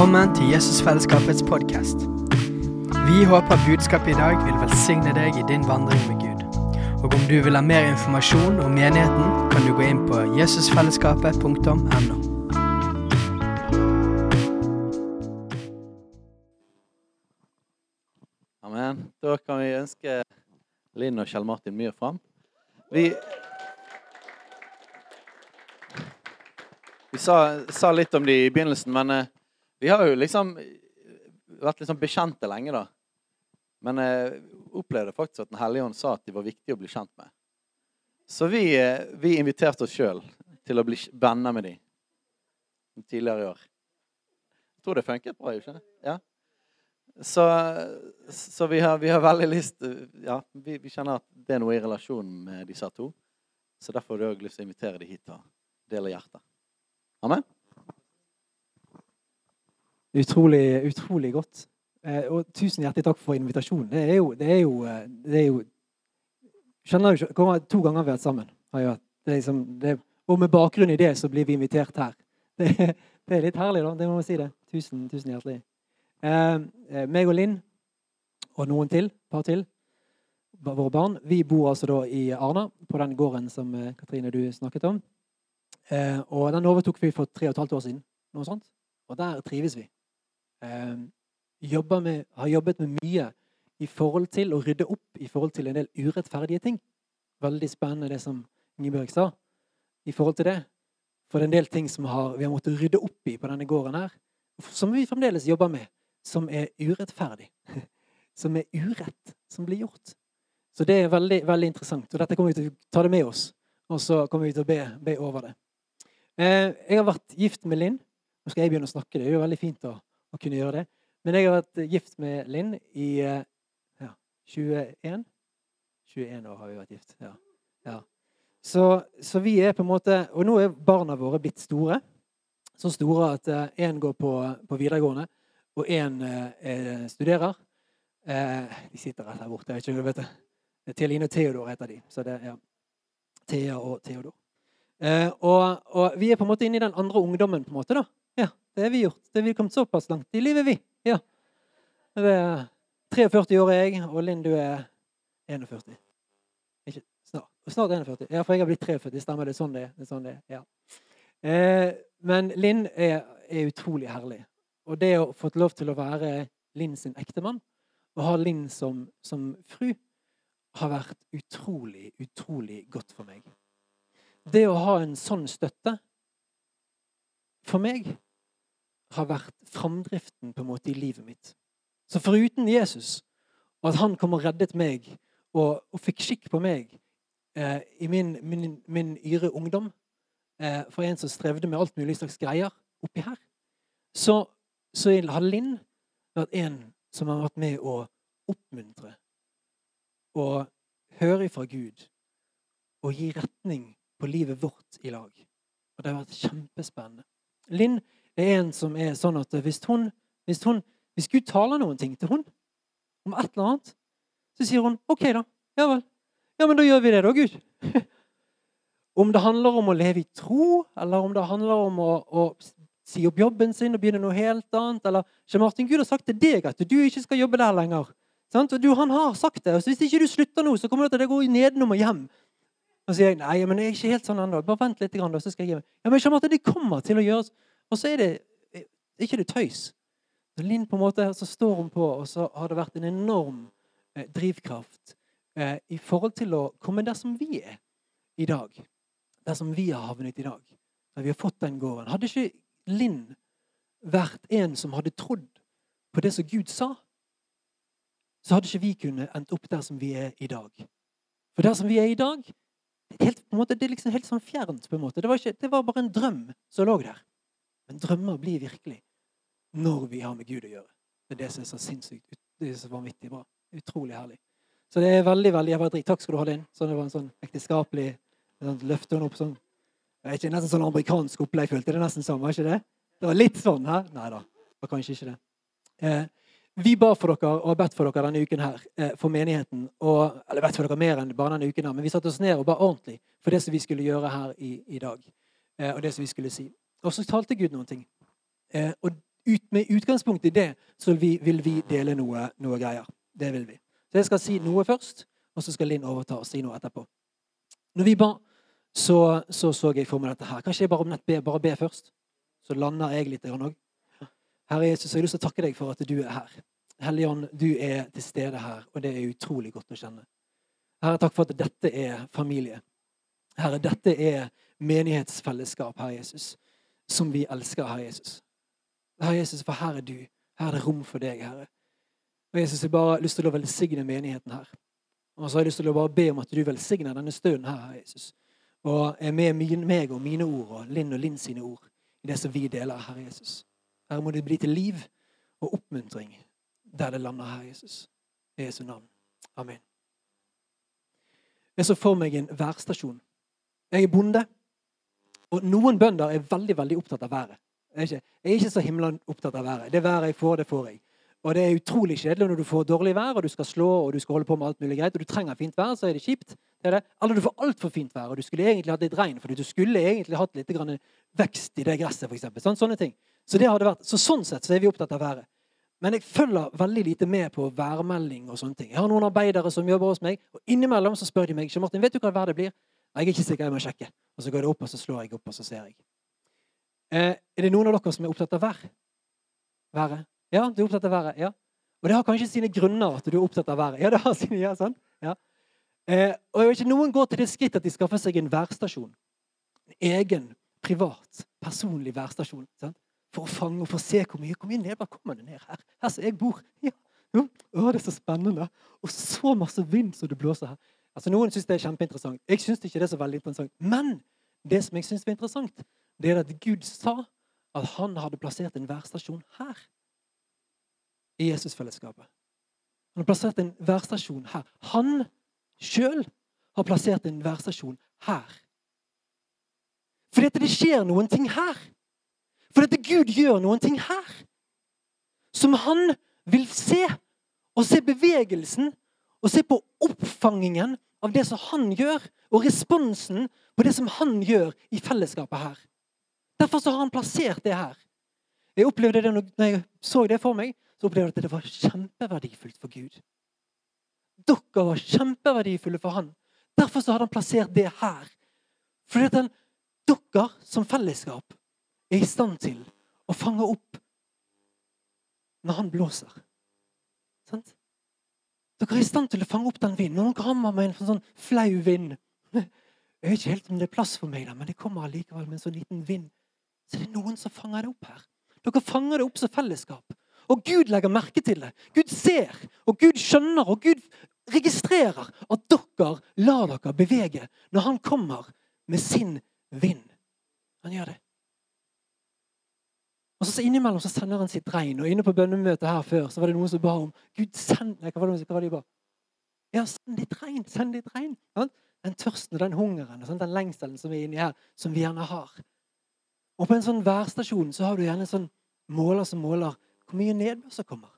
Velkommen til Jesusfellesskapets podkast. Vi håper budskapet i dag vil velsigne deg i din vandring med Gud. Og om du vil ha mer informasjon om menigheten, kan du gå inn på jesusfellesskapet.no. Amen. Da kan vi ønske Linn og Kjell Martin mye fram. Vi, vi sa, sa litt om det i begynnelsen, men eh, vi har jo liksom vært liksom bekjente lenge, da. Men jeg opplevde faktisk at Den hellige ånd sa at de var viktige å bli kjent med. Så vi, eh, vi inviterte oss sjøl til å bli venner med dem tidligere i år. Jeg tror det funket bra. ikke? Ja. Så, så vi, har, vi, har, veldig lyst Ja, vi, vi, kjenner at det er noe i relasjon med disse to. Så derfor har òg lyst til å invitere dem hit og dele hjertet. Amen. Utrolig, utrolig godt. Eh, og tusen hjertelig takk for invitasjonen. Det er jo, det er jo, eh, det er jo Skjønner du ikke? To ganger vi har vært sammen. Har det liksom, og med bakgrunn i det så blir vi invitert her. Det, det er litt herlig, da. Det må man si det. Tusen, tusen hjertelig. Eh, eh, meg og Linn og noen til, par til, våre barn, vi bor altså da i Arna, på den gården som Katrine du snakket om. Eh, og den overtok vi for tre og et halvt år siden. noe sånt. Og der trives vi. Eh, med, har jobbet med mye i forhold til å rydde opp i forhold til en del urettferdige ting. Veldig spennende det som Ingebjørg sa i forhold til det. For det er en del ting som har, vi har måttet rydde opp i på denne gården her, som vi fremdeles jobber med som er urettferdig. Som er urett som blir gjort. Så det er veldig, veldig interessant. Og dette kommer vi til å ta det med oss. Og så kommer vi til å be, be over det. Eh, jeg har vært gift med Linn. Nå skal jeg begynne å snakke. Det er jo veldig fint å, å kunne gjøre det. Men jeg har vært gift med Linn i eh, ja, 21 21 år har vi vært gift. Ja. ja. Så, så, vi er på en måte Og nå er barna våre blitt store. Så store at én uh, går på, på videregående og én uh, studerer. Uh, de sitter rett her borte. jeg vet ikke, vet det. Theline og Theodor heter de. Så det, ja. Thea og Theodor. Eh, og, og, vi er på en måte inne i den andre ungdommen. på en måte da. Det har vi gjort. Det har vi kommet såpass langt i livet, vi. Ja. Det er 43 år er jeg, og Linn, du er 41. Ikke snart. Snart 41. Ja, for jeg har blitt 43. Stemmer det? Sånn. Det er sånn det er. Ja. Eh, men Linn er, er utrolig herlig. Og det å få lov til å være Linn sin ektemann og ha Linn som, som fru, har vært utrolig, utrolig godt for meg. Det å ha en sånn støtte for meg har vært framdriften på en måte i livet mitt. Så foruten Jesus, og at han kom og reddet meg og, og fikk skikk på meg eh, i min, min, min, yre ungdom, eh, for en som strevde med alt mulig slags greier oppi her, så så har Linn vært en som har vært med å oppmuntre og høre ifra Gud og gi retning på livet vårt i lag. Og det har vært kjempespennende. Linn er en som er sånn at hvis hun, hvis hun hvis Gud taler noen ting til hun om et eller annet, så sier hun OK, da. Ja vel. Ja, men da gjør vi det, da, Gud. om det handler om å leve i tro, eller om det handler om å, å si opp jobben sin og begynne noe helt annet. Eller Kjell Martin, Gud har sagt til deg at du ikke skal jobbe der lenger. Sant? Du, han har sagt det. og Hvis ikke du slutter nå, så kommer det til å gå nedenom og hjem. Og så sier jeg nei, men jeg er ikke helt sånn ennå. Bare vent litt, så skal jeg gi meg. Ja, men Martin, det kommer til å gjøres. Og så er det ikke det tøys. Så Linn på en måte, så står hun på, og så har det vært en enorm eh, drivkraft eh, i forhold til å komme der som vi er i dag. Der som vi har havnet i dag. Der vi har fått den gården. Hadde ikke Linn vært en som hadde trodd på det som Gud sa, så hadde ikke vi kunnet endt opp der som vi er i dag. For der som vi er i dag, helt, måte, det er liksom helt sånn fjernt. på en måte. Det var, ikke, det var bare en drøm som lå der. Men drømmer blir virkelig når vi har med Gud å gjøre. Det er det som er så sinnssykt det er så vanvittig bra. Utrolig herlig. Så det er veldig, veldig jeg var Takk skal du ha, Linn. Så det var en sånn ekteskapelig sånn, Løfte henne opp sånn det er ikke nesten sånn amerikansk opplegg, følte det nesten sånn, var ikke det? Det var litt sånn her. Nei da, det var kanskje ikke det. Eh, vi ba for dere og har bedt for dere denne uken her, eh, for menigheten. Og, eller bedt for dere mer enn bare denne uken, her, men vi satte oss ned og ba ordentlig for det som vi skulle gjøre her i, i dag. Eh, og det som vi skulle si. Og så talte Gud noen ting. Eh, og ut, med utgangspunkt i det så vi, vil vi dele noe, noe greier. Det vil vi. Så jeg skal si noe først, og så skal Linn overta og si noe etterpå. Når vi ba, så så, så jeg for meg dette her. Kanskje jeg bare, om nett be, bare be først? Så lander jeg litt òg. Herre Jesus, jeg har lyst til å takke deg for at du er her. Helligånd, du er til stede her, og det er utrolig godt å kjenne. Herre, takk for at dette er familie. Herre, dette er menighetsfellesskap, Herre Jesus, som vi elsker, Herre Jesus. Herre Jesus, for her er du. Her er det rom for deg, Herre. Og Jesus, jeg bare har lyst til å velsigne menigheten her. Og så har jeg lyst til å bare be om at du velsigner denne stunden her, Herre Jesus. Og er med meg og mine ord og Linn og Linn sine ord i det som vi deler, Herre Jesus. Herre, må det bli til liv og oppmuntring der det lander, Herre Jesus. I Jesu navn. Amen. Jeg så for meg en værstasjon. Jeg er bonde, og noen bønder er veldig veldig opptatt av været. Jeg er ikke, jeg er ikke så himla opptatt av været. Det været jeg får, det får jeg. Og det er utrolig kjedelig når du får dårlig vær og du skal slå og du skal holde på med alt mulig greit, og du trenger fint vær, så er det kjipt. Det er det. Eller du får altfor fint vær, og du skulle egentlig hatt litt regn, for du skulle egentlig hatt litt vekst i det gresset, f.eks. Sånn, sånne ting. Så, det hadde vært, så sånn sett så er vi opptatt av været. Men jeg følger veldig lite med på værmelding og sånne ting. Jeg har noen arbeidere som jobber hos meg, og innimellom så spør de meg ikke Martin, vet du hva været blir. Jeg er ikke sikker, jeg må sjekke. Og så går det opp, og så slår jeg opp, og så ser jeg. Eh, er det noen av dere som er opptatt av vær? Været? Ja, du er opptatt av været? Ja. Og det har kanskje sine grunner at du er opptatt av været. Ja, det har sine, ja, sant? Ja. Eh, og jeg vet ikke, Noen går til det skritt at de skaffer seg en værstasjon. En egen, privat, personlig værstasjon. Sant? For å fange og for å se hvor mye, hvor mye nedbør kommer det ned her. Her som jeg bor. Ja. Å, det er så spennende. Og så masse vind som det blåser her. Altså, Noen syns det er kjempeinteressant. Jeg syns ikke det er så veldig interessant. Men det som jeg syns er interessant, det er at Gud sa at han hadde plassert en værstasjon her. I Jesusfellesskapet. Han har plassert en værstasjon her. Han sjøl har plassert en værstasjon her. Fordi at det skjer noen ting her. Fordi at Gud gjør noen ting her. Som han vil se. Og se bevegelsen og se på oppfangingen av det som han gjør, og responsen på det som han gjør i fellesskapet her. Derfor har han plassert det her. Jeg opplevde det når jeg så det for meg, så opplevde jeg at det var kjempeverdifullt for Gud. Dere var kjempeverdifulle for han. Derfor hadde han plassert det her. Fordi at den, dere som fellesskap er i stand til å fange opp når han blåser. Sant? Dere er i stand til å fange opp den vinden. Noen rammer med en sånn flau vind Jeg vet ikke helt om det er plass for meg, da, men det kommer allikevel med en sånn liten vind. Så det er noen som fanger det opp her. Dere fanger det opp som fellesskap. Og Gud legger merke til det. Gud ser, og Gud skjønner, og Gud registrerer at dere lar dere bevege når han kommer med sin vind. Han gjør det. Og så Innimellom så sender han sitt regn. Og inne på bønnemøtet her før så var det noen som ba om Gud, send Nei, hva var det, hva var det de ba? Ja, send ditt regn! Send ditt regn! Den tørsten og den hungeren og den lengselen som er inni her, som vi gjerne har. Og på en sånn værstasjon så har du gjerne en sånn måler som måler hvor mye nedbør som kommer.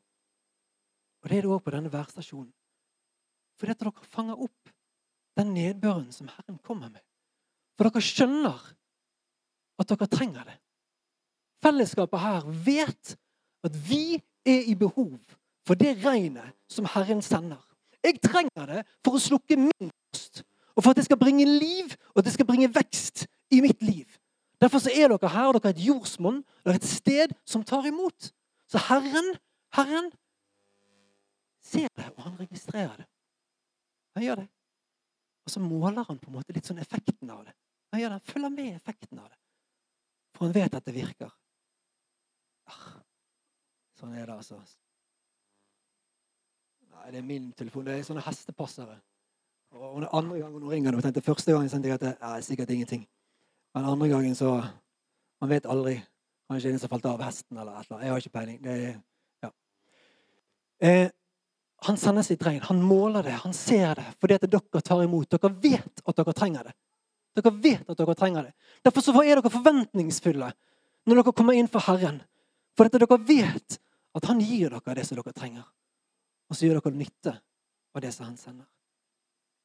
Og det er det òg på denne værstasjonen. For dette dere fanger opp den nedbøren som Herren kommer med. For dere skjønner at dere trenger det. Fellesskapet her vet at vi er i behov for det regnet som Herren sender. Jeg trenger det for å slukke min post, og for at det skal bringe liv og at det skal bringe vekst i mitt liv. Derfor så er dere her, og dere er et jordsmonn, dere er et sted som tar imot. Så Herren, Herren ser det, og han registrerer det. Han gjør det. Og så måler han på en måte litt sånn effekten av det. Han gjør det, han følger med effekten av det. For han vet at det virker. Sånn er det, altså. Nei, det er min telefon. Det er sånne hestepassere. Og den andre gangen hun ringer, og første gangen tenkte jeg at det er sikkert ingenting. Men andre gangen så Man vet aldri. Kanskje en som falt av hesten eller et eller annet. Jeg har ikke peiling. Det ja. eh, han sender sitt regn. Han måler det. Han ser det fordi at dere tar imot. Dere vet at dere trenger det. Dere vet at dere trenger det. Derfor så er dere forventningsfulle når dere kommer inn for Herren. For dette dere vet at han gir dere det som dere trenger. Og så gjør dere nytte av det som han sender.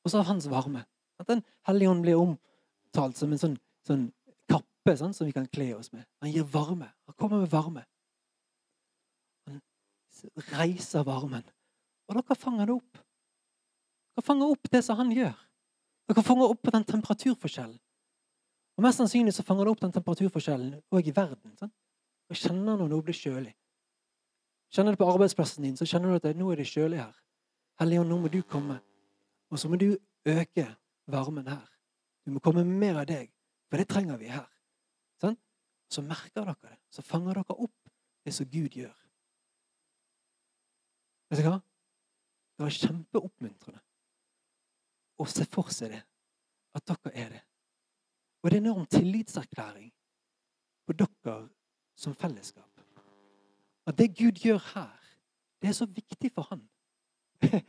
Og så av hans varme. At Den hellige ånd blir omtalt som en sånn, sånn kappe sånn, som vi kan kle oss med. Han gir varme. Han kommer med varme. Han reiser varmen. Og dere fanger det opp. Dere fanger opp det som han gjør. Dere fanger opp den temperaturforskjellen. Og Mest sannsynlig så fanger det opp den temperaturforskjellen òg i verden. Sant? Og kjenner når noe blir kjølig. Kjenner du på arbeidsplassen din, så kjenner du at nå er det kjølig her. Helligånd, nå må du komme. Og så må du øke varmen her. Du må komme mer av deg, for det trenger vi her. Sånn? Så merker dere det. Så fanger dere opp det som Gud gjør. Vet du hva? Det var kjempeoppmuntrende å se for seg det. At dere er det. Og det er en enorm tillitserklæring på dere som fellesskap. At det Gud gjør her, det er så viktig for han.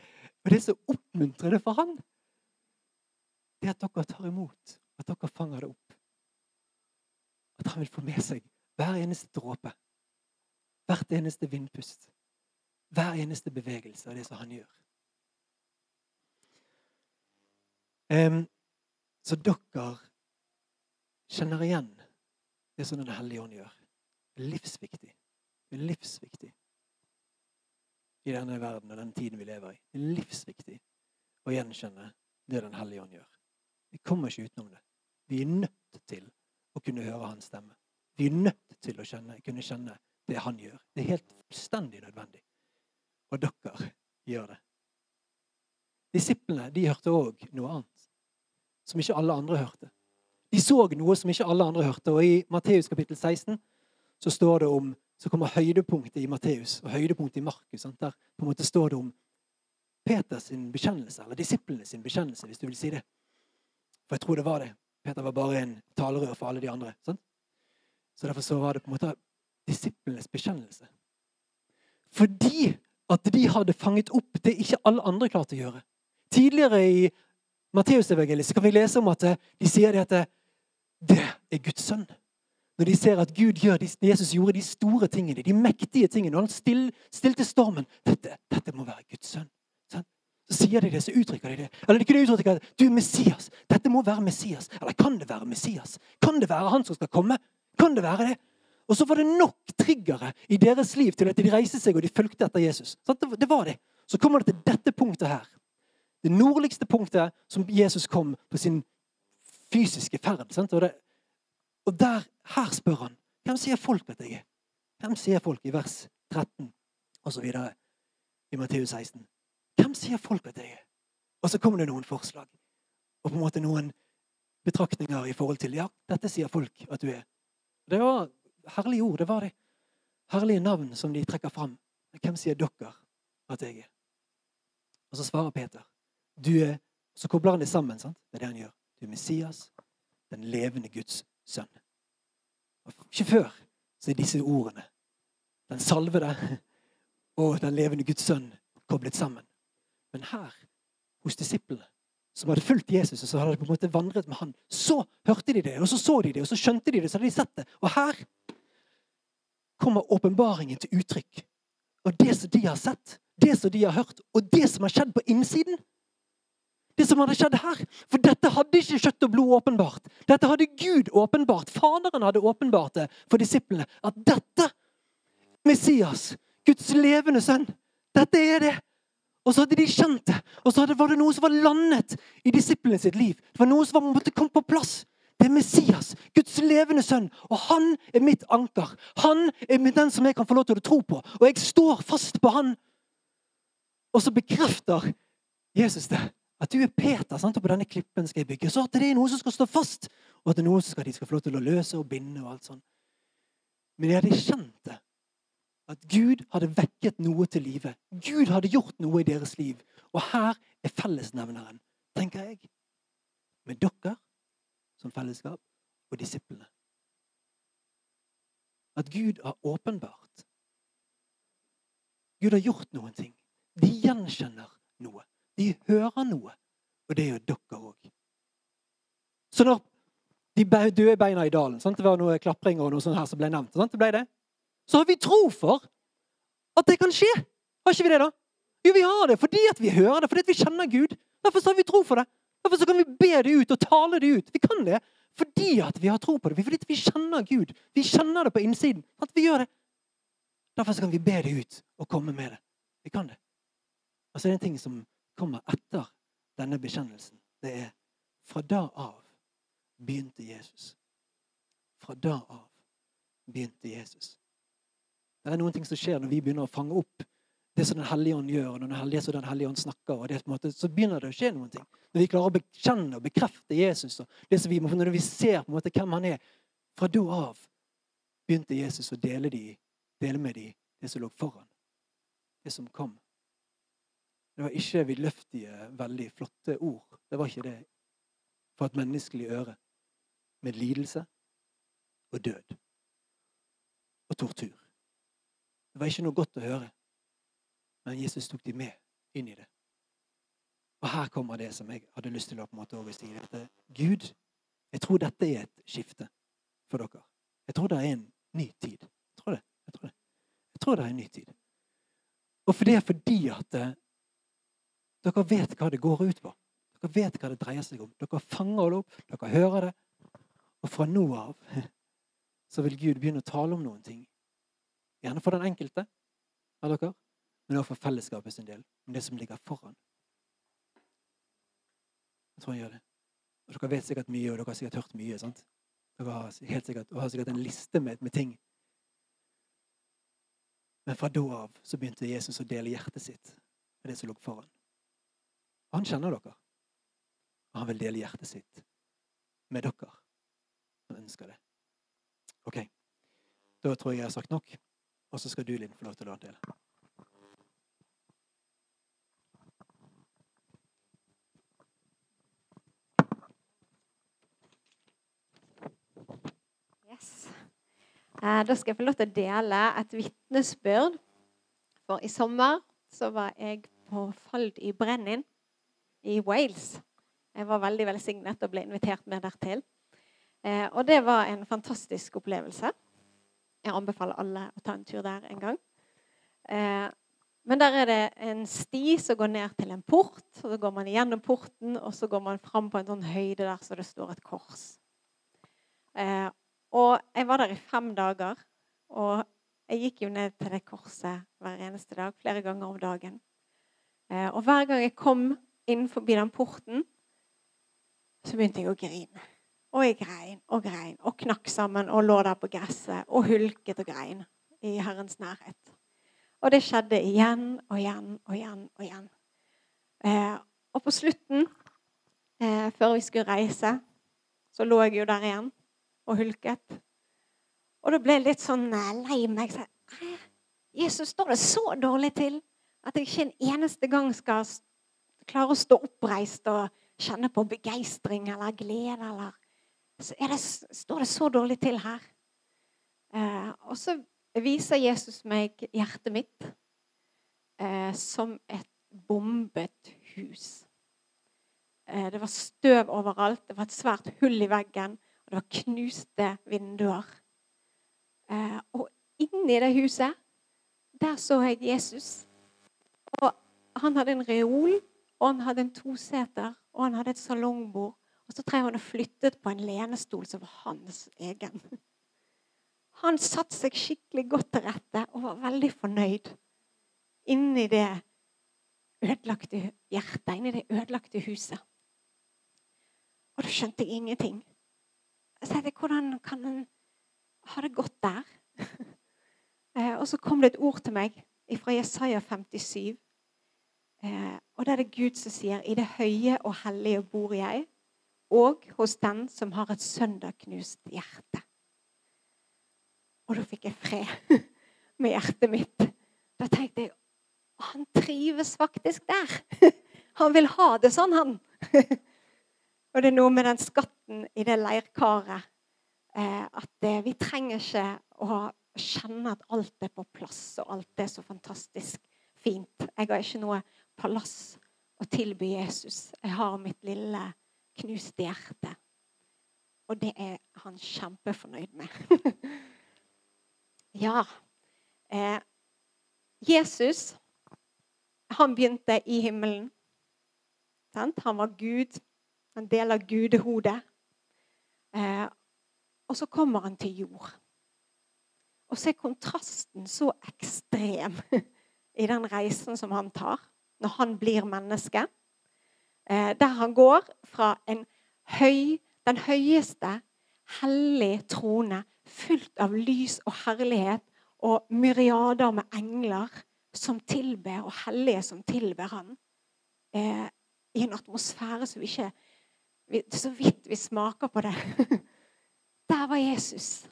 Og det er så oppmuntrende for han. Det at dere tar imot, at dere fanger det opp. At han vil få med seg hver eneste dråpe. Hvert eneste vindpust. Hver eneste bevegelse av det som han gjør. Um, så dere kjenner igjen det som Den hellige ånd gjør. Livsviktig. Livsviktig i denne verden og den tiden vi lever i. Det er livsviktig å gjenkjenne det Den hellige ånd gjør. Vi kommer ikke utenom det. Vi er nødt til å kunne høre hans stemme. Vi er nødt til å kjenne, kunne kjenne det han gjør. Det er helt fullstendig nødvendig. Og dere gjør det. Disiplene de hørte òg noe annet som ikke alle andre hørte. De så noe som ikke alle andre hørte. Og i Matteus kapittel 16 så står det om så kommer høydepunktet i Matteus og høydepunktet i Markus. Der på en måte står det om Peters bekjennelse, eller disiplene sin bekjennelse, hvis du vil si det. For jeg tror det var det. Peter var bare en talerør for alle de andre. Sant? Så derfor så var det på en måte disiplenes bekjennelse. Fordi at de hadde fanget opp det ikke alle andre klarte å gjøre. Tidligere i Matteusevangeliet kan vi lese om at de sier at det er Guds sønn. Når de ser at Gud gjør, Jesus gjorde de store tingene, de mektige tingene, og han still, stilte stormen dette, dette må være Guds sønn. Så sier de det, så uttrykker de det. Eller de kunne uttrykke at du er Messias. Dette må være Messias. Eller kan det være Messias? Kan det være han som skal komme? Kan det være det? Og så var det nok triggere i deres liv til at de reiste seg og de fulgte etter Jesus. Det var det. Så kommer det til dette punktet her. Det nordligste punktet som Jesus kom på sin fysiske ferd. Og, det, og, der, her spør han hvem sier folk at jeg er? Hvem sier folk i vers 13 osv. i Matteus 16? Hvem sier folk at jeg er? Og så kommer det noen forslag og på en måte noen betraktninger i forhold til ja, dette sier folk at du er. Det var herlige ord. det var det. Herlige navn som de trekker fram. Hvem sier dere at jeg er? Og så svarer Peter. Du er, Så kobler han det sammen sant? med det han gjør. Du er Messias, den levende Guds sønn. Og ikke før så er disse ordene, den salvede og den levende Guds sønn, koblet sammen. Men her, hos disiplene, som hadde fulgt Jesus og så hadde de på en måte vandret med han, så hørte de det, og så så de det, og så skjønte de det, så hadde de sett det. Og her kommer åpenbaringen til uttrykk. Og det som de har sett, det som de har hørt, og det som har skjedd på innsiden, det som hadde skjedd her. For dette hadde ikke kjøtt og blod åpenbart. Dette hadde Gud åpenbart. Faderen hadde åpenbart det for disiplene. At dette, Messias, Guds levende sønn, dette er det. Og så hadde de skjønt det. Og så var det noe som var landet i disiplene sitt liv. Det var noe som måtte komme på plass. Det er Messias, Guds levende sønn. Og han er mitt anker. Han er den som jeg kan få lov til å tro på. Og jeg står fast på han. Og så bekrefter Jesus det. At du er Peter, sant? og på denne klippen skal jeg bygge. Så at det er noe som skal stå fast, og at det er noe som skal, de skal få lov til å løse og binde. og alt sånt. Men jeg hadde kjent det. At Gud hadde vekket noe til live. Gud hadde gjort noe i deres liv. Og her er fellesnevneren, tenker jeg. Med dere som fellesskap og disiplene. At Gud har åpenbart. Gud har gjort noen ting. De gjenkjenner noe. De hører noe. Og det gjør dere òg. Så når de døde beina i dalen sant? Det var noe klapring og noe sånt her som ble nevnt. Sant? Det ble det. Så har vi tro for at det kan skje. Har ikke vi det, da? Jo, vi har det fordi at vi hører det, fordi at vi kjenner Gud. Derfor har vi tro for det. Derfor kan vi be det ut og tale det ut. Vi kan det fordi at vi har tro på det. Fordi at vi kjenner Gud. Vi kjenner det på innsiden. At vi gjør det. Derfor kan vi be det ut og komme med det. Vi kan det. Og så er en ting som kommer etter denne bekjennelsen. Det er fra da av begynte Jesus. Fra da av begynte Jesus. Det er noen ting som skjer når vi begynner å fange opp det som Den hellige ånd gjør, og når det som Den hellige ånd snakker, og det, måte, så begynner det å skje noen ting. Når vi klarer å bekjenne og bekrefte Jesus, og det som vi, når vi ser på en måte hvem han er Fra da av begynte Jesus å dele, de, dele med dem det som lå foran. Det som kom. Det var ikke vidløftige, veldig flotte ord. Det var ikke det for et menneskelig øre. Med lidelse og død. Og tortur. Det var ikke noe godt å høre. Men Jesus tok de med inn i det. Og her kommer det som jeg hadde lyst til å på en måte overstige. Dette. Gud, jeg tror dette er et skifte for dere. Jeg tror det er en ny tid. Jeg tror det. Jeg tror det, jeg tror det er en ny tid. Og for det er fordi at eh, dere vet hva det går ut på. Dere vet hva det dreier seg om. Dere fanger det opp, dere hører det. Og fra nå av så vil Gud begynne å tale om noen ting. Gjerne for den enkelte av dere, men også for fellesskapet sin del. Om det som ligger foran. Jeg tror han gjør det. Og Dere vet sikkert mye, og dere har sikkert hørt mye. sant? Dere har sikkert, har sikkert en liste med, med ting. Men fra da av så begynte Jesus å dele hjertet sitt med det som lå foran. Han kjenner dere. Og han vil dele hjertet sitt med dere som ønsker det. OK. Da tror jeg jeg har sagt nok. Og så skal du, Linn, få lov til å dele. Yes. Eh, Da skal jeg få lov til å dele et vitnesbyrd. For i sommer så var jeg på Fald i Brennin i Wales. Jeg var veldig velsignet og ble invitert med dertil. Eh, Og det var en fantastisk opplevelse. Jeg anbefaler alle å ta en tur der en gang. Eh, Men der er det en sti som går ned til en port. og Så går man gjennom porten, og så går man fram på en sånn høyde der så det står et kors. Eh, og jeg var der i fem dager. Og jeg gikk jo ned til det korset hver eneste dag, flere ganger om dagen. Eh, og hver gang jeg kom inn forbi den porten, så begynte jeg å grine. Og jeg grein og grein og knakk sammen og lå der på gresset og hulket og grein i Herrens nærhet. Og det skjedde igjen og igjen og igjen og igjen. Eh, og på slutten, eh, før vi skulle reise, så lå jeg jo der igjen og hulket. Og da ble jeg litt sånn eh, lei meg. Jeg sa, Jesus, står det så dårlig til at jeg ikke en eneste gang skal s- klare å stå oppreist og kjenne på begeistring eller glede? Eller så det, står det så dårlig til her? Eh, og så viser Jesus meg hjertet mitt eh, som et bombet hus. Eh, det var støv overalt, det var et svært hull i veggen. Og det var knuste vinduer. Eh, og inni det huset, der så jeg Jesus. Og han hadde en reol, og han hadde en toseter, og han hadde et salongbord. Og så drev han og flyttet på en lenestol som var hans egen. Han satte seg skikkelig godt til rette og var veldig fornøyd inni det ødelagte hjertet, inni det ødelagte huset. Og da skjønte jeg ingenting. Jeg tenkte, hvordan kan han ha det godt der? Eh, og så kom det et ord til meg fra Jesaja 57. Eh, og det er det Gud som sier, i det høye og hellige bor jeg, og hos den som har et søndagknust hjerte. Og da fikk jeg fred med hjertet mitt. Da tenkte jeg han trives faktisk der. Han vil ha det sånn, han. Og det er noe med den skatten i det leirkaret eh, at eh, vi trenger ikke å kjenne at alt er på plass, og alt er så fantastisk fint. Jeg har ikke noe palass å tilby Jesus. Jeg har mitt lille knuste hjerte. Og det er han kjempefornøyd med. ja. Eh, Jesus, han begynte i himmelen. Sant? Han var Gud. En del av gudehodet. Eh, og så kommer han til jord. Og så er kontrasten så ekstrem i den reisen som han tar når han blir menneske. Eh, der han går fra høy, den høyeste, hellig trone, fylt av lys og herlighet og myriader med engler som tilber, og hellige som tilber han, eh, i en atmosfære som vi ikke Så vidt vi smaker på det. Der var Jesus.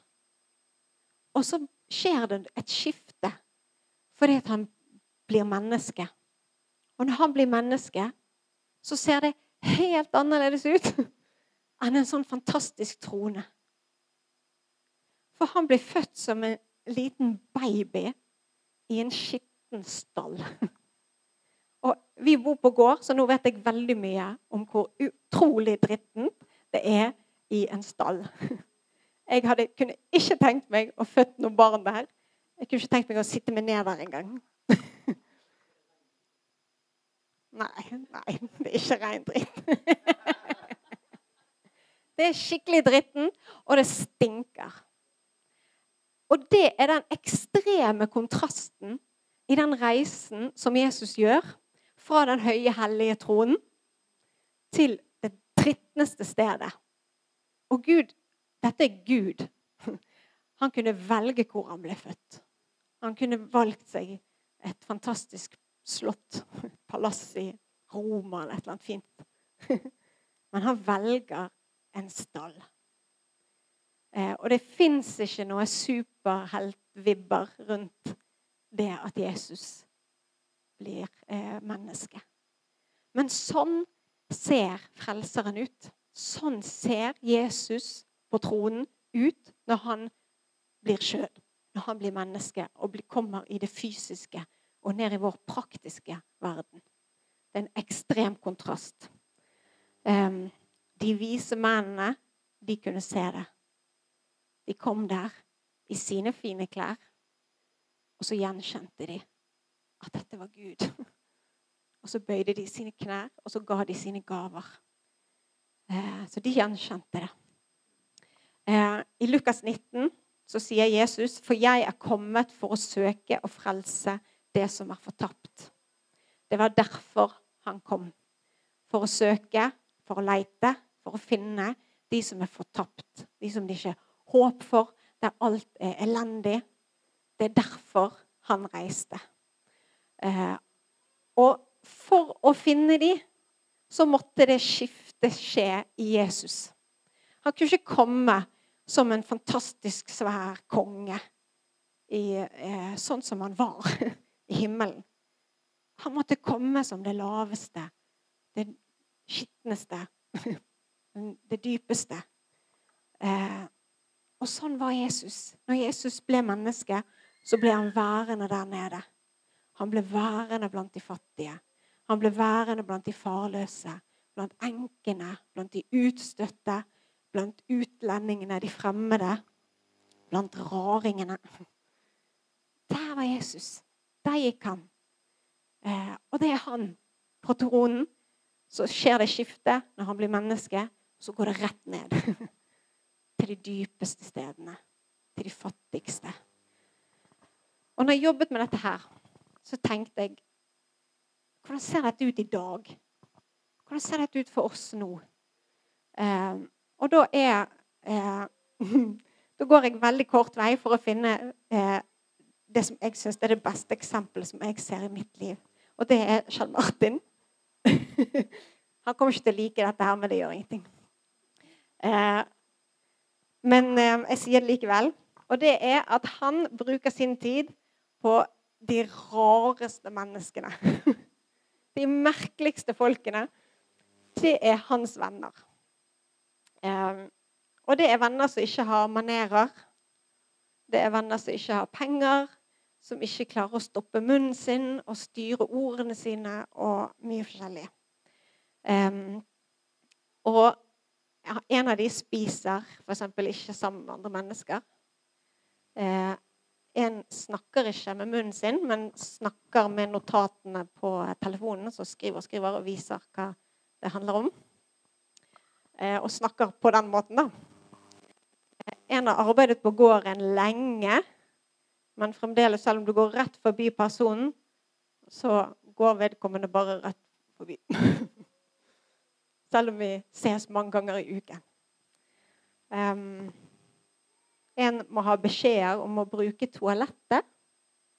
Og så skjer det et skifte fordi at han blir menneske. Og når han blir menneske, så ser det helt annerledes ut enn en sånn fantastisk trone. For han blir født som en liten baby i en skitten stall. Og vi bor på gård, så nå vet jeg veldig mye om hvor utrolig drittent det er i en stall. Jeg hadde, kunne ikke tenkt meg å født noe barn der. Jeg kunne ikke tenkt meg å sitte meg ned der engang. Nei, nei, det er ikke rein dritt. Det er skikkelig dritten, og det stinker. Og det er den ekstreme kontrasten i den reisen som Jesus gjør fra den høye, hellige tronen til det drittneste stedet. Og Gud Dette er Gud. Han kunne velge hvor han ble født. Han kunne valgt seg et fantastisk slott, palass i Roma eller et eller annet fint. Men han velger en stall. Eh, og det fins ikke noe superheltvibber rundt det at Jesus blir eh, menneske. Men sånn ser Frelseren ut. Sånn ser Jesus på tronen ut når han blir skjød, Når han blir menneske og kommer i det fysiske og ned i vår praktiske verden. Det er en ekstrem kontrast. Um, de vise mennene, de kunne se det. De kom der i sine fine klær, og så gjenkjente de at dette var Gud. Og så bøyde de sine knær, og så ga de sine gaver. Eh, så de gjenkjente det. Eh, I Lukas 19 så sier Jesus, 'For jeg er kommet for å søke og frelse det som er fortapt'. Det var derfor han kom. For å søke, for å leite, for å finne de som er fortapt. De som det ikke er håp for, der alt er elendig. Det er derfor han reiste. Eh, og for å finne de, så måtte det skifte skje i Jesus. Han kunne ikke komme som en fantastisk svær konge, i, eh, sånn som han var i himmelen. Han måtte komme som det laveste, det skitneste, det dypeste. Eh, og sånn var Jesus. Når Jesus ble menneske, så ble han værende der nede. Han ble værende blant de fattige. Han ble værende blant de farløse, blant enkene, blant de utstøtte, blant utlendingene, de fremmede, blant raringene. Der var Jesus. Der gikk han. Eh, og det er han på tronen. Så skjer det skifte når han blir menneske. Så går det rett ned til de dypeste stedene. Til de fattigste. Og når jeg jobbet med dette her, så tenkte jeg Hvordan ser dette ut i dag? Hvordan ser dette ut for oss nå? Eh, og da er eh, Da går jeg veldig kort vei for å finne eh, det som jeg syns er det beste eksempelet som jeg ser i mitt liv. Og det er Kjell Martin. Han kommer ikke til å like dette her, men det gjør ingenting. Eh, men eh, jeg sier det likevel. Og det er at han bruker sin tid på de rareste menneskene. De merkeligste folkene. Det er hans venner. Eh, og det er venner som ikke har manerer. Det er venner som ikke har penger, som ikke klarer å stoppe munnen sin og styre ordene sine og mye forskjellig. Um, og en av de spiser f.eks. ikke sammen med andre mennesker. Eh, en snakker ikke med munnen sin, men snakker med notatene på telefonen. Så skriver og skriver og viser hva det handler om. Eh, og snakker på den måten, da. En har arbeidet på gården lenge men fremdeles, selv om du går rett forbi personen, så går vedkommende bare rett forbi. selv om vi ses mange ganger i uken. Um, en må ha beskjeder om å bruke toalettet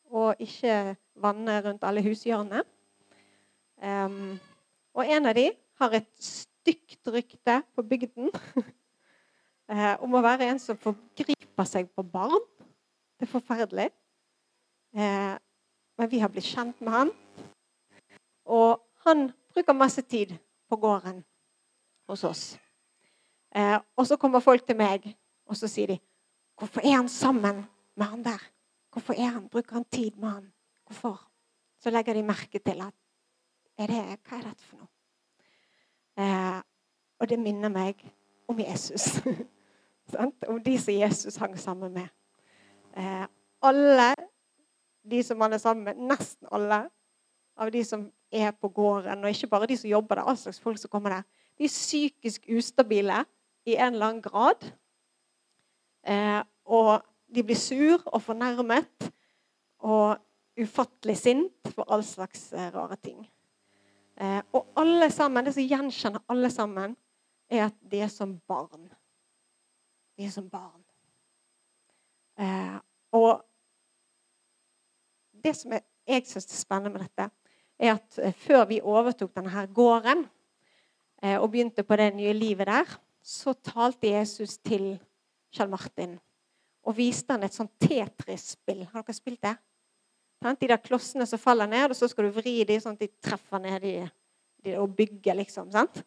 og ikke vanne rundt alle hushjørnene. Um, og en av de har et stygt rykte på bygden uh, om å være en som forgriper seg på barn. Det er forferdelig. Eh, men vi har blitt kjent med han. Og han bruker masse tid på gården hos oss. Eh, og så kommer folk til meg, og så sier de Hvorfor er han sammen med han der? Hvorfor er han, bruker han tid med han? Hvorfor? Så legger de merke til at er det, Hva er dette for noe? Eh, og det minner meg om Jesus. om de som Jesus hang sammen med. Eh, alle de som han er sammen med, nesten alle av de som er på gården, og ikke bare de som jobber der, all slags folk som kommer der, de er psykisk ustabile i en eller annen grad. Eh, og de blir sur og fornærmet og ufattelig sint for all slags eh, rare ting. Eh, og alle sammen, det som gjenkjenner alle sammen, er at de er som barn. De er som barn. Eh, og det som jeg syns er spennende med dette, er at eh, før vi overtok denne her gården eh, og begynte på det nye livet der, så talte Jesus til Kjell Martin og viste han et sånt Tetris-spill. Har dere spilt det? De der klossene som faller ned, og så skal du vri dem sånn at de treffer ned i de, og bygger, liksom. sant?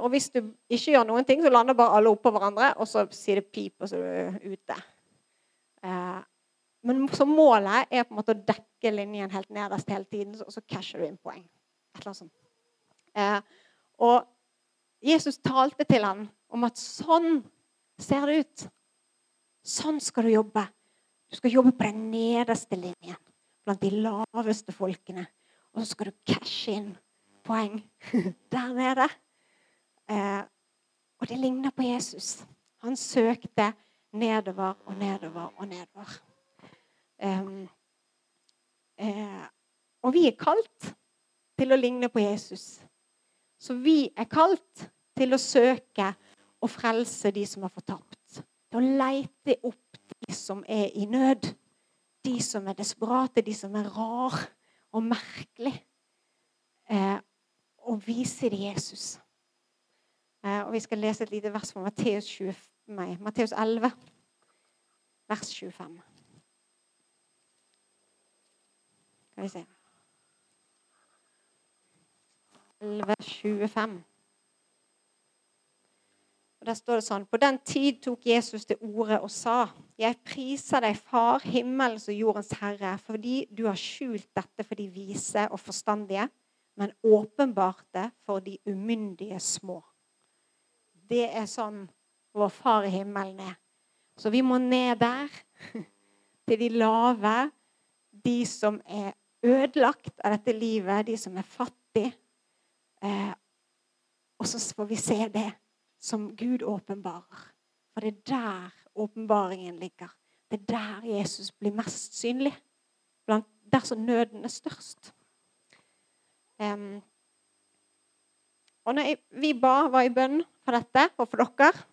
Og hvis du ikke gjør noen ting, så lander bare alle oppå hverandre, og så sier det pip, og så er du ute. Eh, men så målet er på en måte å dekke linjen helt nederst hele tiden, og så casher du inn poeng. Et eller annet sånt. Eh, og Jesus talte til ham om at sånn ser det ut. Sånn skal du jobbe. Du skal jobbe på den nederste linjen blant de laveste folkene. Og så skal du cashe inn poeng der nede. Eh, og det ligner på Jesus. Han søkte nedover og nedover og nedover. Um, eh, og vi er kalt til å ligne på Jesus. Så vi er kalt til å søke og frelse de som er fortapt. Til å leite opp de som er i nød de som er desperate, de som er rar og merkelig, eh, og vise dem Jesus. Eh, og Vi skal lese et lite vers fra Matteus, 20, meg. Matteus 11, vers 25. Skal vi se 11, 25. Og Der står det sånn På den tid tok Jesus til orde og sa, Jeg priser deg, Far, himmelens og jordens Herre, fordi du har skjult dette for de vise og forstandige, men åpenbart det for de umyndige små. Det er sånn vår Far i himmelen er. Så vi må ned der, til de lave, de som er ødelagt av dette livet, de som er fattige. Eh, og så får vi se det som Gud åpenbarer. For det er der åpenbaringen ligger. Det er der Jesus blir mest synlig. Blant, der som nøden er størst. Um, og når jeg, vi ba, var i bønn for dette og for dere,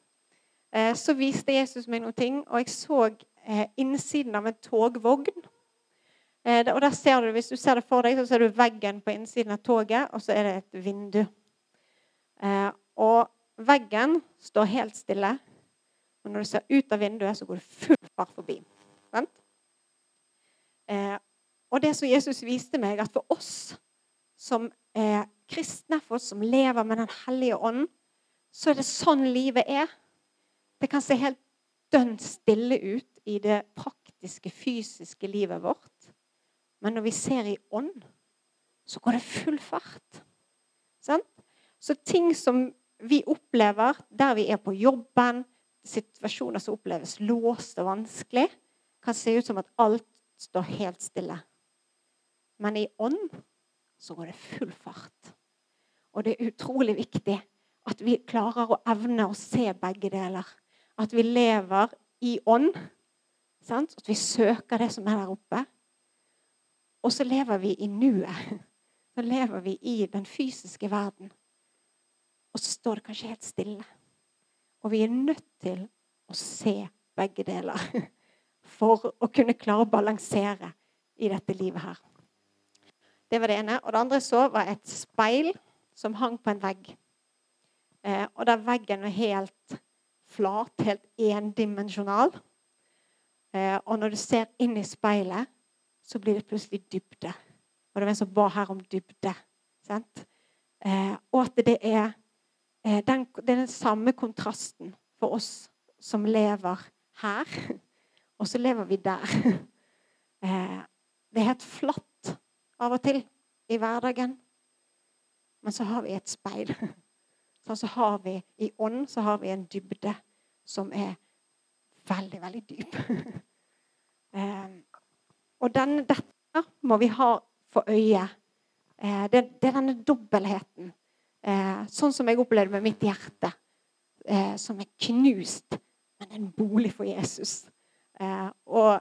så viste Jesus meg noen ting. Og jeg så eh, innsiden av en togvogn. Eh, og der ser du, Hvis du ser det for deg, så ser du veggen på innsiden av toget, og så er det et vindu. Eh, og Veggen står helt stille. Og når du ser ut av vinduet, så går du full fart forbi. Vent. og det som Jesus viste meg, at for oss som er kristne, for oss som lever med Den hellige ånd, så er det sånn livet er. Det kan se helt dønn stille ut i det praktiske, fysiske livet vårt. Men når vi ser i ånd, så går det full fart. Sant? Så ting som vi opplever der vi er på jobben, situasjoner som oppleves låst og vanskelig, kan se ut som at alt står helt stille. Men i ånd så går det full fart. Og det er utrolig viktig at vi klarer å evne å se begge deler. At vi lever i ånd Sant? At vi søker det som er der oppe. Og så lever vi i nuet. Så lever vi i den fysiske verden. Og så står det kanskje helt stille. Og vi er nødt til å se begge deler for å kunne klare å balansere i dette livet her. Det var det ene. Og det andre så var et speil som hang på en vegg. Eh, og der veggen var helt flat, helt endimensjonal. Eh, og når du ser inn i speilet, så blir det plutselig dybde. Og det var en som ba her om dybde. Eh, og at det er, eh, den, det er den samme kontrasten for oss som lever her, og så lever vi der. Eh, det er helt flatt av og til i hverdagen. Men så har vi et speil. Så har vi i ånd så har vi en dybde som er veldig, veldig dyp. Eh, og den, dette må vi ha for øye. Eh, det, det, er denne dobbeltheten. Eh, sånn som jeg opplevde med mitt hjerte, som er knust, men en bolig for Jesus. Og,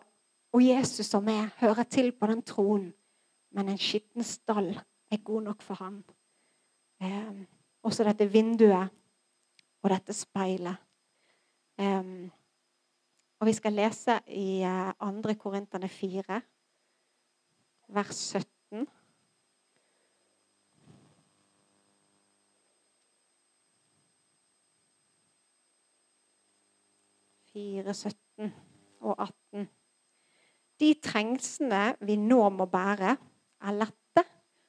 og Jesus som er, hører til på den tronen, men en skitten stall er god nok for ham. Også dette vinduet og dette speilet. Og vi skal lese i uh, eh, 2. Korinterne 4, vers 17. Fire, 17 og 18. De trengslene vi nå må bære, er lette,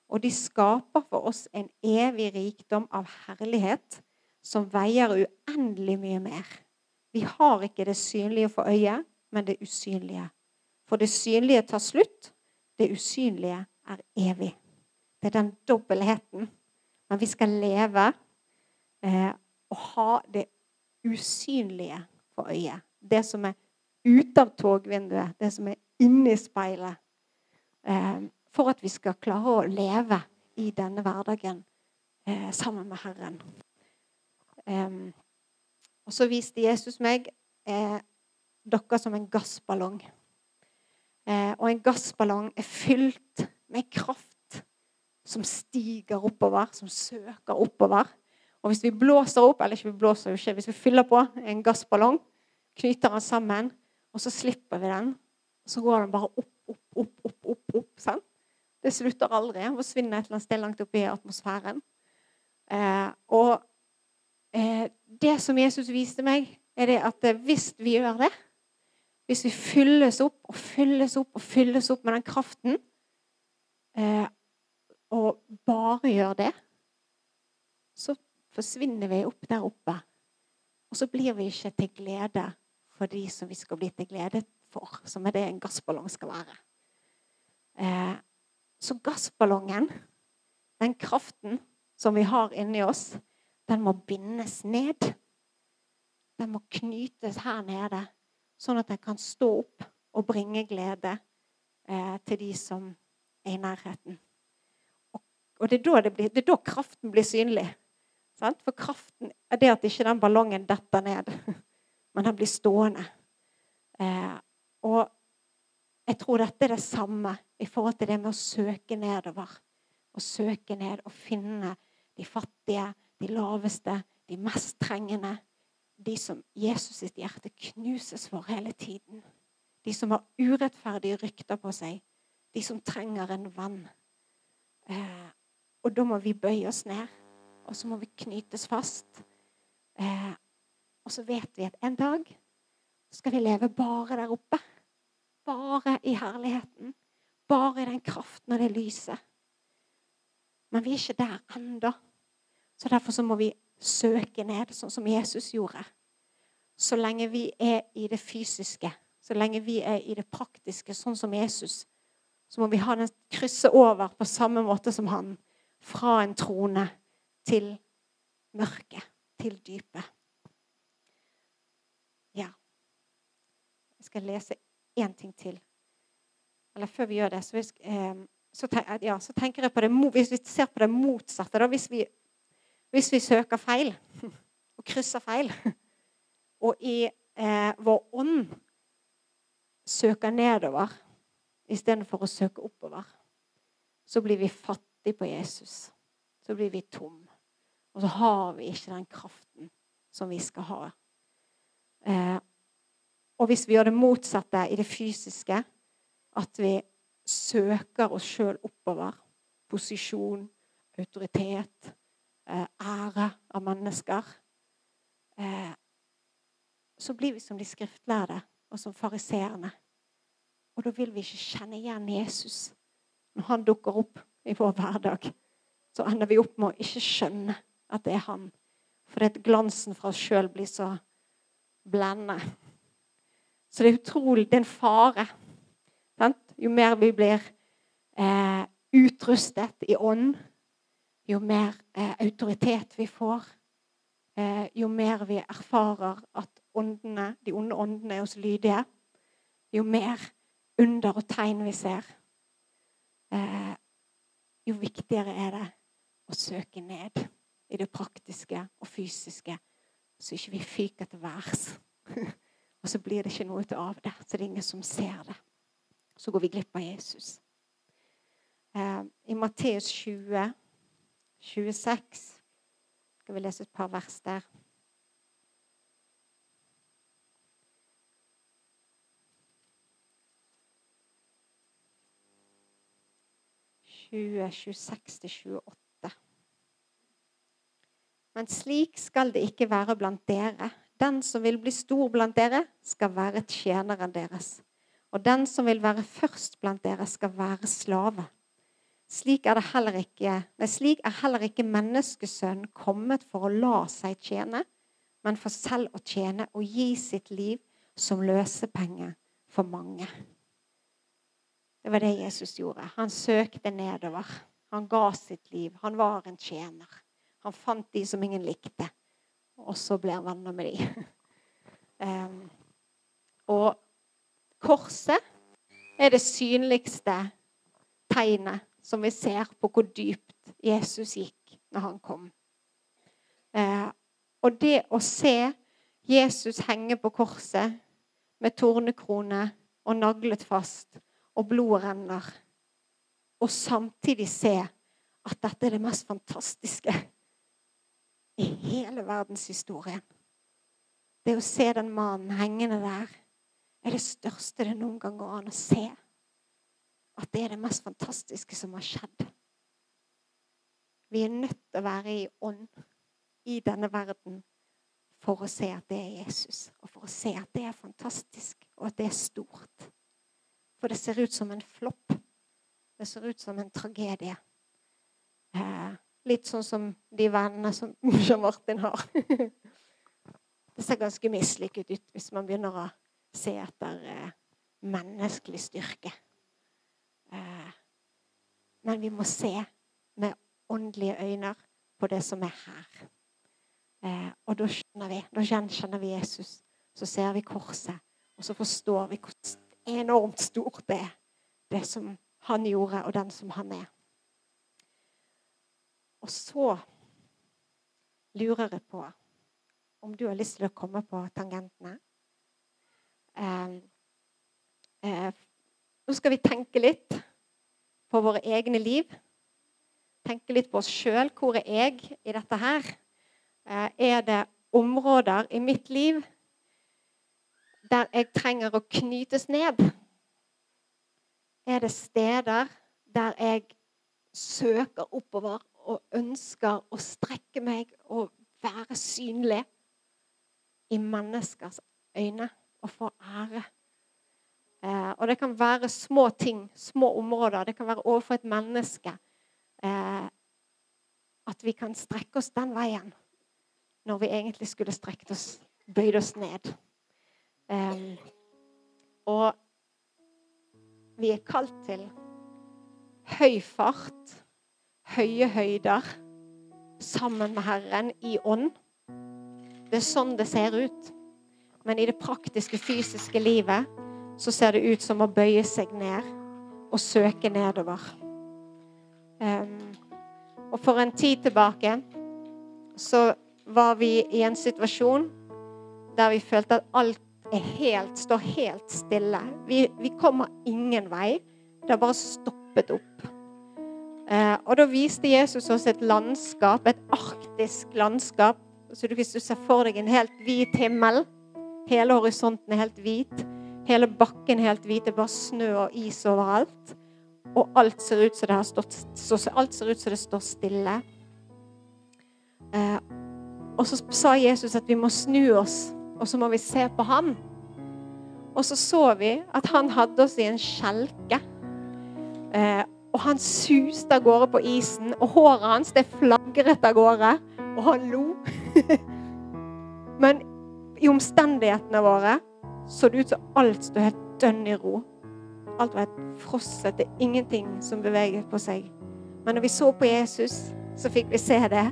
og de skaper for oss en evig rikdom av herlighet som veier uendelig mye mer. Vi har ikke det synlige for øyet, men det usynlige. For det synlige tar slutt. Det usynlige er evig. Det er den dobbeltheten. Men vi skal leve eh, og ha det usynlige for øyet. Det som er ute av togvinduet, det som er inni speilet. Eh, for at vi skal klare å leve i denne hverdagen eh, sammen med Herren. Eh, og så viste Jesus meg eh, dere som en gassballong. Eh, og en gassballong er fylt med kraft som stiger oppover, som søker oppover. Og hvis vi blåser opp, eller ikke vi blåser jo ikke, hvis vi fyller på en gassballong, knyter den sammen, og så slipper vi den, så går den bare opp, opp, opp, opp, opp. opp sant? Det slutter aldri. Forsvinner et eller annet sted langt oppe i atmosfæren. Eh, og det som Jesus viste meg, er det at eh, hvis vi gjør det Hvis vi fylles opp og fylles opp og fylles opp med den kraften, eh, og bare gjør det, så forsvinner vi opp der oppe. Og så blir vi ikke til glede for de som vi skal bli til glede for, som er det en gassballong skal være. Så gassballongen, den kraften som vi har inni oss, den må bindes ned. Den må knytes her nede, sånn at den kan stå opp og bringe glede eh, til de som er i nærheten. Og, og det, er det, blir, det, er da kraften blir synlig. Sant? For kraften er det at ikke den ballongen detter ned, men den blir stående. Eh, og jeg tror dette er det samme i forhold til det med å søke nedover. Å søke ned og finne de fattige, de laveste, de mest trengende. De som Jesus sitt hjerte knuses for hele tiden. De som har urettferdige rykter på seg. De som trenger en venn. Eh, og da må vi bøye oss ned, og så må vi knytes fast. Eh, og så vet vi at en dag skal vi leve bare der oppe. Bare i herligheten. Bare i den kraften og det lyset. Men vi er ikke der ennå. Så Derfor så må vi søke ned, sånn som Jesus gjorde. Så lenge vi er i det fysiske, så lenge vi er i det praktiske, sånn som Jesus, så må vi ha den krysse over på samme måte som han. Fra en trone til mørket, til dypet. Ja. Jeg skal lese én ting til. Eller før vi gjør det, så, eh, så, ja, så tenker jeg på det Hvis vi ser på det motsatte, da, hvis vi hvis vi søker feil og krysser feil, og i eh, vår ånd søker nedover istedenfor å søke oppover, så blir vi fattige på Jesus. Så blir vi tom. Og så har vi ikke den kraften som vi skal ha. Eh, og hvis vi gjør det motsatte i det fysiske, at vi søker oss sjøl oppover, posisjon, autoritet, ære av mennesker, eh, så blir vi som de skriftlærde og som fariseerne. Og da vil vi ikke kjenne igjen Jesus når han dukker opp i vår hverdag. Så ender vi opp med å ikke skjønne at det er han. Fordi glansen fra oss sjøl blir så blendende. Så det er utrolig Det er en fare. Sant? Jo mer vi blir eh, utrustet i ånd, jo mer eh, autoritet vi får, eh, jo mer vi erfarer at åndene, de onde åndene er oss lydige, jo mer under og tegn vi ser, eh, jo viktigere er det å søke ned i det praktiske og fysiske, så ikke vi fyker til værs. og så blir det ikke noe av det, så det er ingen som ser det. Så går vi glipp av Jesus. Eh, I Matteus 20, 26 skal vi lese et par vers der. 26-28. Men slik skal det ikke være blant dere. Den som vil bli stor blant dere, skal være tjeneren deres. Og den som vil være først blant dere, skal være slave. Slik er, ikke, slik er heller ikke menneskesønnen kommet for å la seg tjene, men for selv å tjene og gi sitt liv som løsepenge for mange. Det var det Jesus gjorde. Han søkte nedover. Han ga sitt liv. Han var en tjener. Han fant de som ingen likte, og så ble han venner med de. Um, og korset er det synligste tegnet som vi ser på hvor dypt Jesus gikk når han kom. Eh, og det å se Jesus henge på korset med tornekrone og naglet fast og blodet renner. Og samtidig se at dette er det mest fantastiske i hele verdenshistorien. Det å se den mannen hengende der er det største det noen gang går an å se. At det er det mest fantastiske som har skjedd. Vi er nødt til å være i ånd i denne verden for å se at det er Jesus, og for å se at det er fantastisk, og at det er stort. For det ser ut som en flopp. Det ser ut som en tragedie. Eh, litt sånn som de vennene som Jean Martin har. det ser ganske mislykket ut hvis man begynner å se etter eh, menneskelig styrke. Eh, men vi må se med åndelige øyne på det som er her. Eh, og da skjønner vi, da gjenkjenner vi Jesus. Så ser vi korset, og så forstår vi hvor enormt stort det er, det som han gjorde, og den som han er. Og så lurer jeg på om du har lyst til å komme på tangentene. Eh, eh, nå skal vi tenke litt på våre egne liv. Tenke litt på oss sjøl. Hvor er jeg i dette her? Eh, er det områder i mitt liv der jeg trenger å knytes ned? Er det steder der jeg søker oppover og ønsker å strekke meg og være synlig i menneskers øyne og få ære? Eh, og det kan være små ting, små områder. Det kan være overfor et menneske. Eh, at vi kan strekke oss den veien når vi egentlig skulle strekt oss, bøyd oss ned. Um, og vi er kalt til høy fart, høye høyder, sammen med Herren i ånd. Det er sånn det ser ut. Men i det praktiske, fysiske livet så ser det ut som å bøye seg ned og søke nedover. Um, og for en tid tilbake så var vi i en situasjon der vi følte at alt helt, står helt stille. Vi, vi kommer ingen vei. Det har bare stoppet opp. Eh, og da viste Jesus oss et landskap, et arktisk landskap. Så hvis du ser for deg en helt hvit himmel, hele horisonten er helt hvit, hele bakken helt hvit, det er bare snø og is overalt. Og alt ser ut som det, stått, ut som det står stille. Eh, og så sa Jesus at vi må snu oss, og så må vi se på han. Og så så vi at han hadde oss i en skjelke. Eh, og han suste av gårde på isen, og håret hans det flagret av gårde. Og han lo. Men i omstendighetene våre så det ut som alt sto helt dønn i ro. Alt var helt frosset. Det er ingenting som beveget på seg. Men når vi så på Jesus, så fikk vi se det,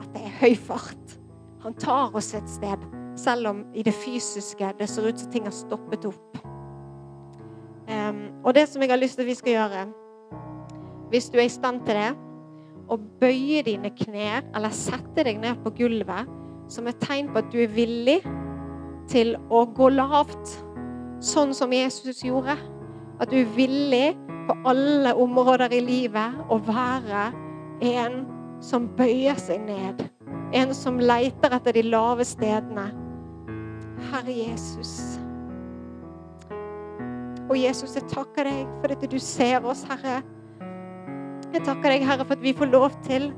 at det er høy fart. Han tar oss et sted, selv om i det fysiske det ser ut som ting har stoppet opp. Um, og det som jeg har lyst til at vi skal gjøre, hvis du er i stand til det, å bøye dine knær eller sette deg ned på gulvet som et tegn på at du er villig til å gå lavt, sånn som Jesus gjorde. At du er villig på alle områder i livet å være en som bøyer seg ned. En som leiter etter de lave stedene. Herre Jesus. Og Jesus, jeg takker deg for at du ser oss, Herre. Jeg takker deg, Herre, for at vi får lov til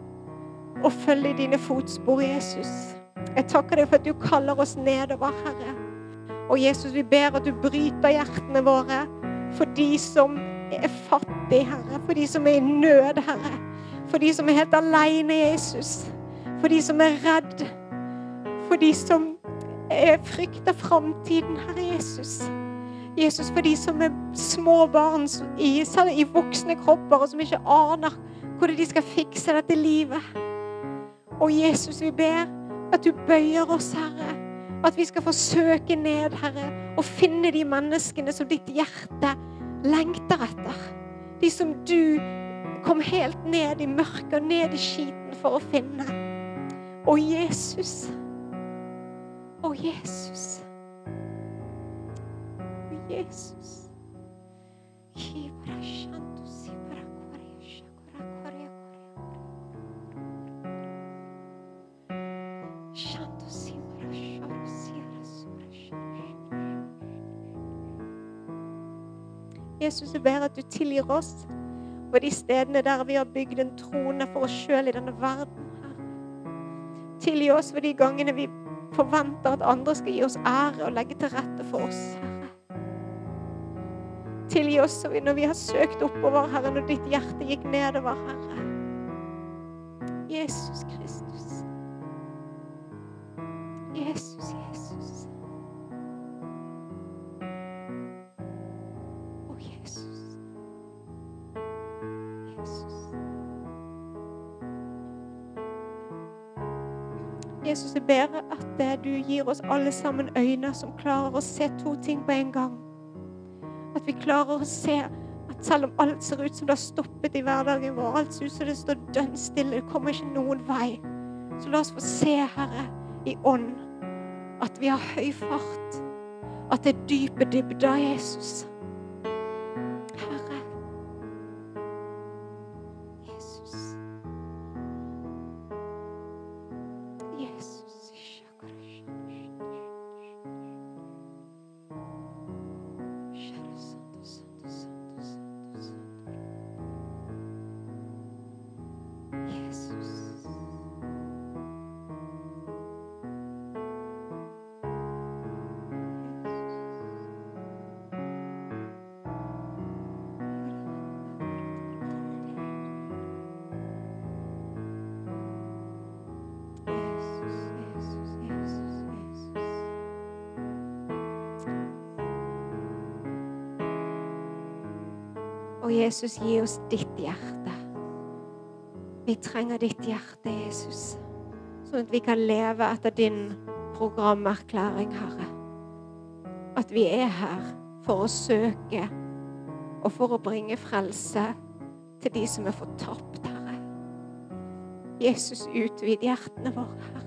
å følge dine fotspor, Jesus. Jeg takker deg for at du kaller oss nedover, Herre. Og Jesus, vi ber at du bryter hjertene våre for de som er fattige, Herre. For de som er i nød, Herre. For de som er helt alene, Jesus. For de som er redd. For de som frykter framtiden, Herre Jesus. Jesus, for de som er små barn i, i voksne kropper, og som ikke aner hvordan de skal fikse dette livet. Og Jesus, vi ber at du bøyer oss, Herre. At vi skal få søke ned, Herre, og finne de menneskene som ditt hjerte lengter etter. De som du kom helt ned i mørket og ned i skiten for å finne. Å, Jesus. Å, Jesus. Å, Jesus. Jesus, jeg ber at du tilgir oss på de stedene der vi har bygd en trone for oss sjøl i denne verden. Tilgi oss for de gangene vi forventer at andre skal gi oss ære og legge til rette for oss. Tilgi oss når vi har søkt oppover, Herre, når ditt hjerte gikk nedover, Herre. Jesus Kristus. Jesus, Jesus. Jesus, jeg ber at du gir oss alle sammen øyne som klarer å se to ting på en gang. At vi klarer å se at selv om alt ser ut som det har stoppet i hverdagen vår, alt ser ut som det står dønn stille, det kommer ikke noen vei, så la oss få se, Herre, i ånd, at vi har høy fart. At det er dype dybder, Jesus. Jesus, gi oss ditt hjerte. Vi trenger ditt hjerte, Jesus, sånn at vi kan leve etter din programerklæring, Herre. At vi er her for å søke og for å bringe frelse til de som er fortapt, Herre. Jesus, utvid hjertene våre, Herre.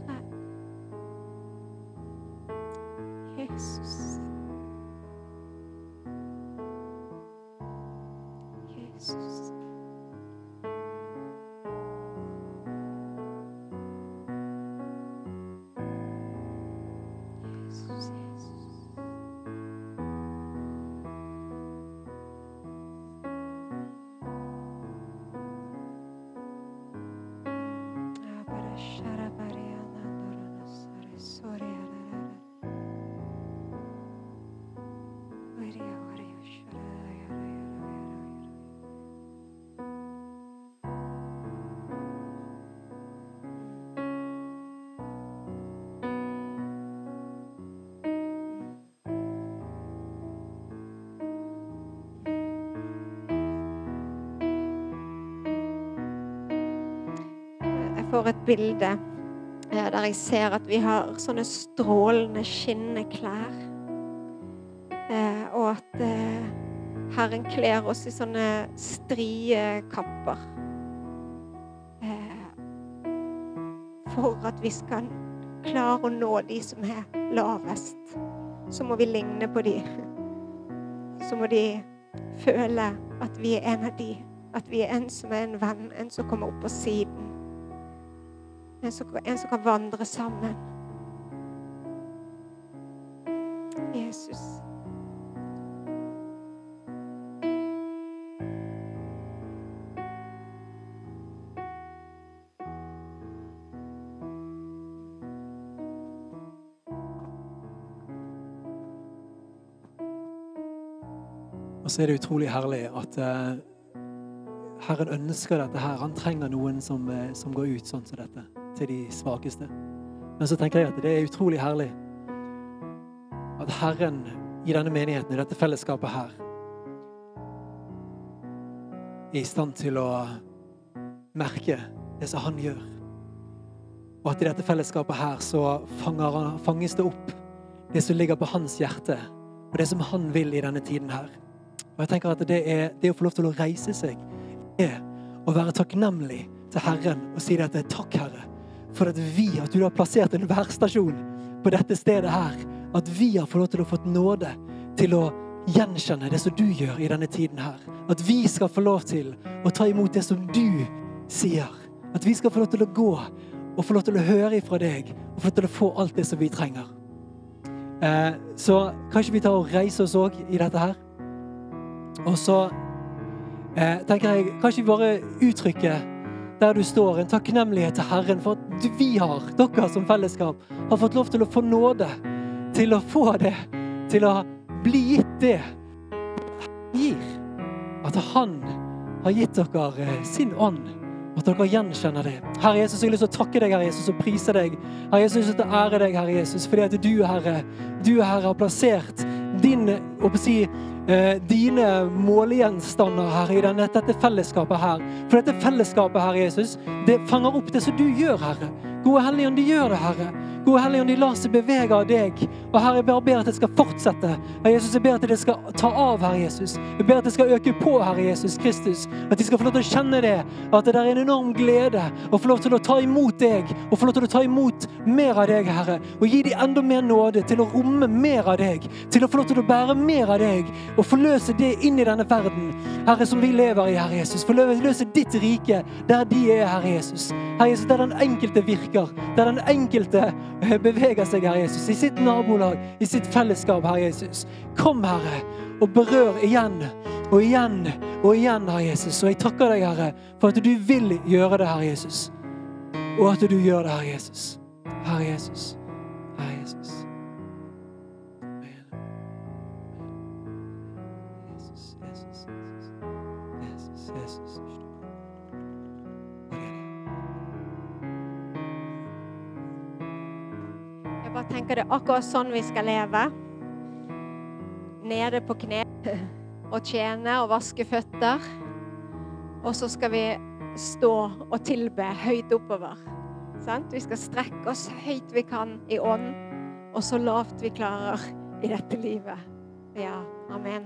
Får et bilde eh, der jeg ser at vi har sånne strålende, skinnende klær. Eh, Og at eh, Herren kler oss i sånne strie kapper. For at vi skal klare å nå de som er lavest, så må vi ligne på de. Så må de føle at vi er en av de. At vi er en som er en venn, en som kommer opp på siden. En som, kan vandre sammen. Jesus. Og så er det utrolig herlig at eh, Herren ønsker dette her. Han trenger noen som, eh, som går ut sånn som dette, til de svakeste. Men så tenker jeg at det er utrolig herlig at Herren i denne menigheten, i dette fellesskapet her, er i stand til å merke det som han gjør. Og at i dette fellesskapet her så fanger, fanges det opp det som ligger på hans hjerte, og det som han vil i denne tiden her. Og jeg tenker at det, er, det å få lov til å reise seg er å være takknemlig til Herren og si det at takk, Herre, for at vi, at du har plassert en værstasjon på dette stedet her. At vi har fått lov til å fått nåde til å gjenkjenne det som du gjør i denne tiden her. At vi skal få lov til å ta imot det som du sier. At vi skal få lov til å gå og få lov til å høre ifra deg og få lov til å få alt det som vi trenger. Eh, så kanskje vi tar og reiser oss òg i dette her. Og så eh, tenker jeg kanskje vi bare uttrykker der du står, en takknemlighet til Herren for at vi har, dere som fellesskap, har fått lov til å få nåde til å få det, til å bli gitt det han gir. At han har gitt dere eh, sin ånd, at dere gjenkjenner det. Herre Jesus, jeg har lyst til å takke deg, Herre Jesus, og prise deg. Herre Jesus, jeg har lyst til å ære deg, Herre Jesus, fordi at du, Herre, du, Herre, har plassert din, å si, eh, dine målegjenstander her i denne, dette fellesskapet her. For dette fellesskapet, Herre Jesus, det fanger opp det som du gjør, Herre. Gode Helligånd, de gjør det, Herre. Gode Helligånd, de lar seg bevege av deg. Og Herre, jeg bare ber at det skal fortsette. Herre Jesus, jeg ber at det skal ta av, Herre Jesus. Jeg ber at det skal øke på, Herre Jesus Kristus. At de skal få lov til å kjenne det. At det der er en enorm glede Og få lov til å ta imot deg. Og få lov til å ta imot mer av deg, Herre. Og gi dem enda mer nåde til å romme mer av deg. Til å få lov til å bære mer av deg. Og forløse det inn i denne verden, Herre, som vi lever i, Herre Jesus. Forløse ditt rike der de er, Herre Jesus. Herre Jesus, der den enkelte virker. Der den enkelte eh, beveger seg, Herre Jesus. I sitt nabolag, i sitt fellesskap, Herre Jesus. Kom, Herre, og berør igjen og igjen og igjen, Herre Jesus. Og jeg takker deg, Herre, for at du vil gjøre det, Herre Jesus. Og at du gjør det, Herre Jesus. Herre Jesus. Herre Jesus. Tenker det er akkurat sånn vi skal leve. Nede på kne og tjene og vaske føtter. Og så skal vi stå og tilbe høyt oppover. Sant? Vi skal strekke oss høyt vi kan i ånd, og så lavt vi klarer i dette livet. Ja, amen.